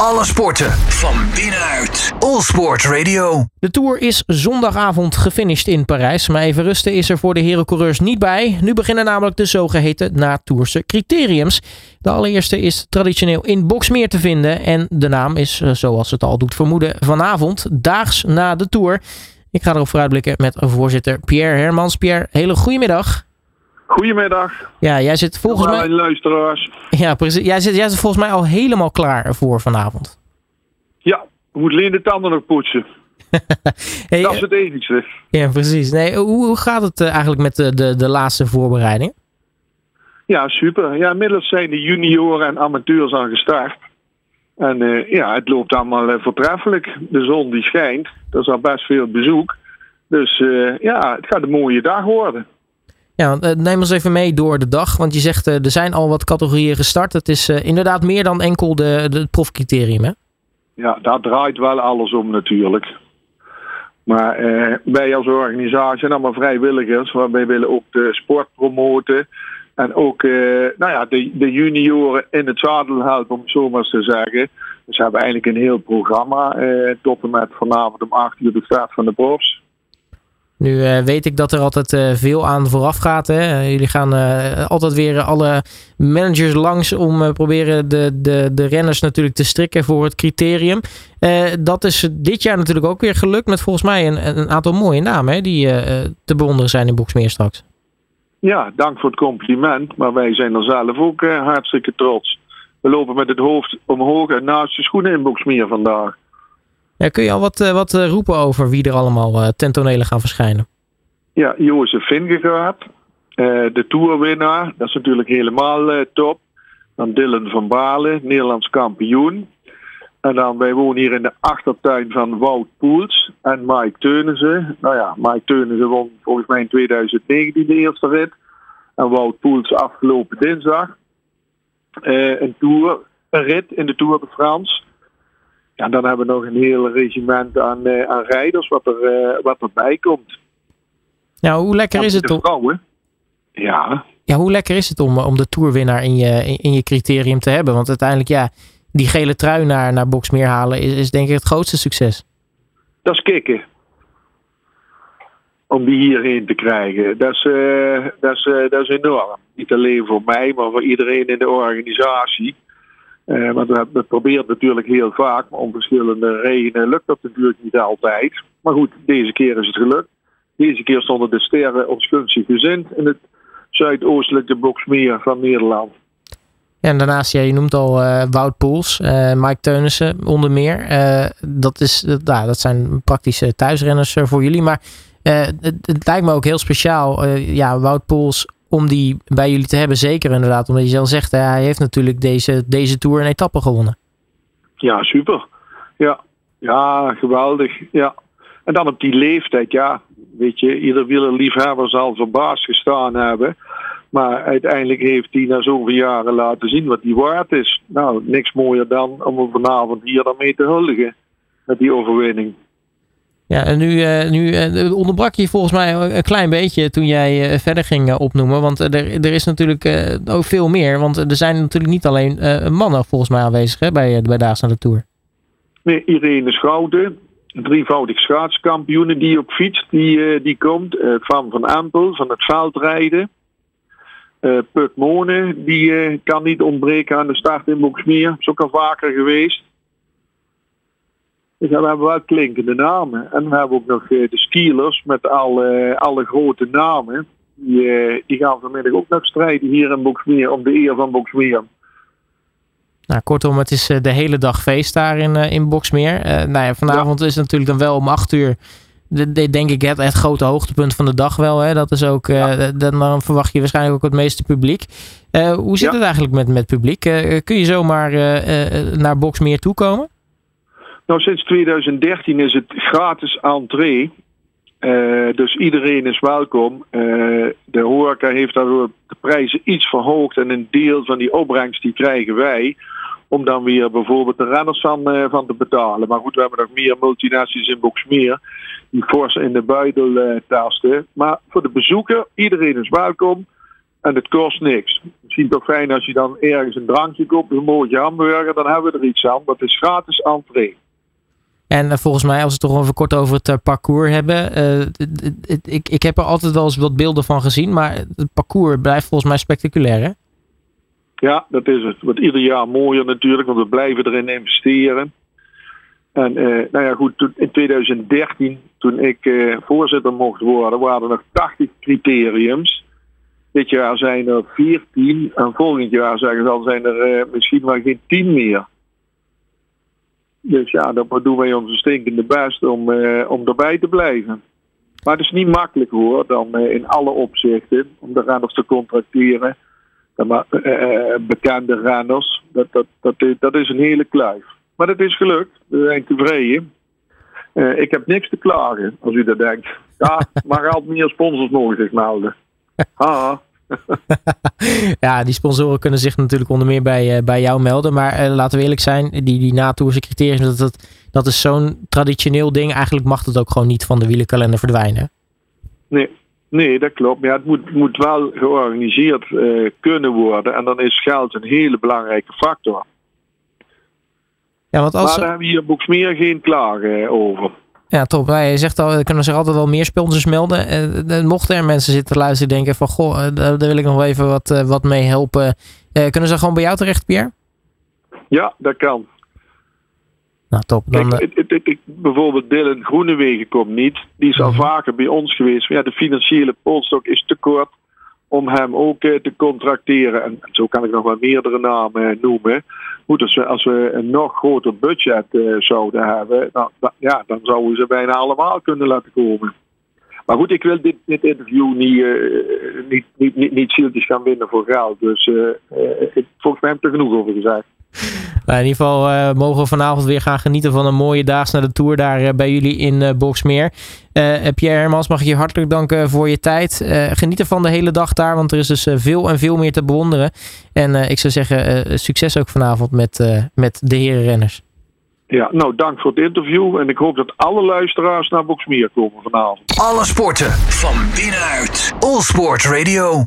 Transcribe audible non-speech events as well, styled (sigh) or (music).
Alle sporten van binnenuit. All Sport Radio. De Tour is zondagavond gefinished in Parijs. Maar even rusten is er voor de herencoureurs niet bij. Nu beginnen namelijk de zogeheten natourse criteriums. De allereerste is traditioneel in Boksmeer te vinden. En de naam is, eh, zoals het al doet vermoeden, vanavond, daags na de Tour. Ik ga erop vooruitblikken met voorzitter Pierre Hermans. Pierre, hele goedemiddag. Goedemiddag. Ja, jij zit volgens mij... luisteraars. Ja, precies. Jij zit, jij zit volgens mij al helemaal klaar voor vanavond. Ja, we moeten alleen de tanden nog poetsen. (laughs) Hey, dat is het enigste. Ja, precies. Nee, hoe, hoe gaat het eh, eigenlijk met de, de, de laatste voorbereiding? Ja, super. Ja, inmiddels zijn de junioren en amateurs al gestart. En eh, ja, het loopt allemaal eh, voortreffelijk. De zon die schijnt. Er is al best veel bezoek. Dus eh, ja, het gaat een mooie dag worden. Ja, eh, neem ons even mee door de dag. Want je zegt, eh, er zijn al wat categorieën gestart. Het is eh, inderdaad meer dan enkel de, het profcriterium, hè? Ja, daar draait wel alles om natuurlijk. Maar eh, wij als organisatie zijn allemaal vrijwilligers. Wij willen ook de sport promoten. En ook eh, nou ja, de, de junioren in het zadel helpen, om het zo maar te zeggen. Dus we hebben eigenlijk een heel programma. eh tot met vanavond om 8 uur de start van de profs. Nu eh, weet ik dat er altijd eh, veel aan vooraf gaat. Hè? Eh, jullie gaan altijd weer alle managers langs om proberen de, de, de renners natuurlijk te strikken voor het criterium. Dat is dit jaar natuurlijk ook weer gelukt met volgens mij een, een aantal mooie namen hè, die te bewonderen zijn in Boksmeer straks. Ja, dank voor het compliment. Maar wij zijn er zelf ook hartstikke trots. We lopen met het hoofd omhoog en naast de schoenen in Boksmeer vandaag. Kun je al wat, eh, wat eh, roepen over wie er allemaal eh, ten tonele gaan verschijnen? Ja, Jozef Vingegaard, de toerwinnaar, dat is natuurlijk helemaal top. Dan Dylan van Balen, Nederlands kampioen. En dan, wij wonen hier in de achtertuin van Wout Poels en Mike Teunissen. Nou ja, Mike Teunissen won volgens mij in 2019 de eerste rit. En Wout Poels afgelopen dinsdag. Een tour, een rit in de Tour de France. Ja, dan hebben we nog een heel regiment aan, eh, aan rijders wat, er, eh, wat erbij komt. Nou, hoe lekker is het om, vrouwen. Ja, ja, hoe lekker is het om, om de toerwinnaar in je, in, in je criterium te hebben? Want uiteindelijk, ja, die gele trui naar, naar Boksmeer halen is, is denk ik het grootste succes. dat is kicken. Om die hierheen te krijgen. Dat is, eh, dat, is, eh, dat is enorm. Niet alleen voor mij, maar voor iedereen in de organisatie. Eh, want dat probeert natuurlijk heel vaak. Maar om verschillende redenen lukt dat natuurlijk niet altijd. Maar goed, deze keer is het gelukt. Deze keer stonden de sterren op gunstig gezind in het zuidoostelijke Boksmeer van Nederland. Ja, en daarnaast, ja, je noemt al eh, Wout eh, Mike Teunissen onder meer. Dat, is, dat, nou, dat zijn praktische thuisrenners voor jullie. Maar het, het lijkt me ook heel speciaal, ja, Wout Poels, om die bij jullie te hebben. Zeker inderdaad, omdat je zelf zegt, hij heeft natuurlijk deze, deze Tour een etappe gewonnen. Ja, super. Ja, ja geweldig. Ja. En dan op die leeftijd, ja, weet je, ieder wielerliefhebber zal verbaasd gestaan hebben. Maar uiteindelijk heeft hij na zoveel jaren laten zien wat hij waard is. Nou, niks mooier dan om hem vanavond hier dan mee te huldigen. Met die overwinning. Ja, en nu, eh, nu eh, onderbrak je volgens mij een klein beetje toen jij eh, verder ging opnoemen. Want er, er is natuurlijk ook veel meer. Want er zijn natuurlijk niet alleen mannen volgens mij aanwezig hè, bij, bij Daags naar de Tour. Nee, Irene Schouten, drievoudig schaatskampioene die op fiets, die, die komt. Van van Ampel van het veldrijden. Eh Puk Mone, die kan niet ontbreken aan de start in Boksmeer. Is ook al vaker geweest. Dus ja, we hebben wel klinkende namen. En we hebben ook nog eh, de skielers met alle, alle grote namen. Die, eh, die gaan vanmiddag ook nog strijden hier in Boksmeer om de eer van Boksmeer. Nou, kortom, het is eh, de hele dag feest daar in, in Boksmeer. Nou ja, vanavond is het natuurlijk dan wel om acht uur. De, de- denk ik het, het grote hoogtepunt van de dag wel. Hè? Dat is ook, eh, dan, dan verwacht je waarschijnlijk ook het meeste publiek. Hoe zit Ja. het eigenlijk met, met publiek? Kun je zomaar naar Boksmeer toekomen? Nou, sinds 2013 is het gratis entree. Eh, dus iedereen is welkom. Eh, de horeca heeft daardoor de prijzen iets verhoogd. En een deel van die opbrengst die krijgen wij. Om dan weer bijvoorbeeld de renners van, eh, van te betalen. Maar goed, we hebben nog meer multinaties in Boksmeer. Die fors in de buidel tasten. Maar voor de bezoeker, iedereen is welkom. en het kost niks. Misschien toch fijn als je dan ergens een drankje koopt, een broodje hamburger, dan hebben we er iets aan. Dat is gratis entree. En uh, volgens mij, als we het toch even kort over het uh, parcours hebben. Uh, ik, ik heb er altijd wel eens wat beelden van gezien, maar het parcours blijft volgens mij spectaculair, hè? Ja, dat is het. Wordt ieder jaar mooier natuurlijk, want we blijven erin investeren. En nou ja, goed, in 2013, toen ik voorzitter mocht worden, waren er nog 80 criteriums. Dit jaar zijn er 14 en volgend jaar zeggen ze al zijn er misschien wel geen 10 meer. Dus ja, dan doen wij onze stinkende best om, uh, om erbij te blijven. Maar het is niet makkelijk hoor, dan uh, in alle opzichten, om de renners te contracteren. Uh, bekende renners, dat, dat, dat, is een hele kluif. Maar het is gelukt, we zijn tevreden. ik heb niks te klagen, als u dat denkt. Ja, (laughs) maar altijd meer sponsors zich melden. Haha. (laughs) ja, die sponsoren kunnen zich natuurlijk onder meer bij, uh, bij jou melden. Maar uh, laten we eerlijk zijn, die, die criterium, dat, dat, dat is zo'n traditioneel ding. Eigenlijk mag het ook gewoon niet van de wielenkalender verdwijnen. Nee, nee dat klopt. Maar ja, het moet, moet wel georganiseerd uh, kunnen worden. En dan is geld een hele belangrijke factor. Ja, want als... Maar daar hebben we hier Boeksmeer geen klagen over. Ja, top. Nou, je zegt al, er kunnen zich altijd wel meer sponsors melden. Uh, mochten er mensen zitten luisteren denken van, goh, uh, daar wil ik nog wel even wat, uh, wat mee helpen. kunnen ze gewoon bij jou terecht, Pierre? Ja, dat kan. Nou, top. Dan, Kijk, het, bijvoorbeeld Dylan Groenewegen komt niet. Die is al -huh. vaker bij ons geweest. Maar ja, de financiële polstok is te kort om hem ook te contracteren. En zo kan ik nog wel meerdere namen noemen. Goed, als we, een nog groter budget uh, zouden hebben, dan, ja, dan zouden we ze bijna allemaal kunnen laten komen. Maar goed, ik wil dit, dit interview niet, uh, niet, niet, niet, niet gaan winnen voor geld. Dus uh, ik, volgens mij heb ik er genoeg over gezegd. Nou, in ieder geval uh, mogen we vanavond weer gaan genieten van een mooie daags naar de Tour daar uh, bij jullie in uh, Boxmeer. Pierre Hermans, mag ik je hartelijk danken voor je tijd. geniet ervan de hele dag daar, want er is dus veel en veel meer te bewonderen. En ik zou zeggen, succes ook vanavond met, met de herenrenners. Ja, nou dank voor het interview. En ik hoop dat alle luisteraars naar Boxmeer komen vanavond. Alle sporten van binnenuit. All Sport Radio.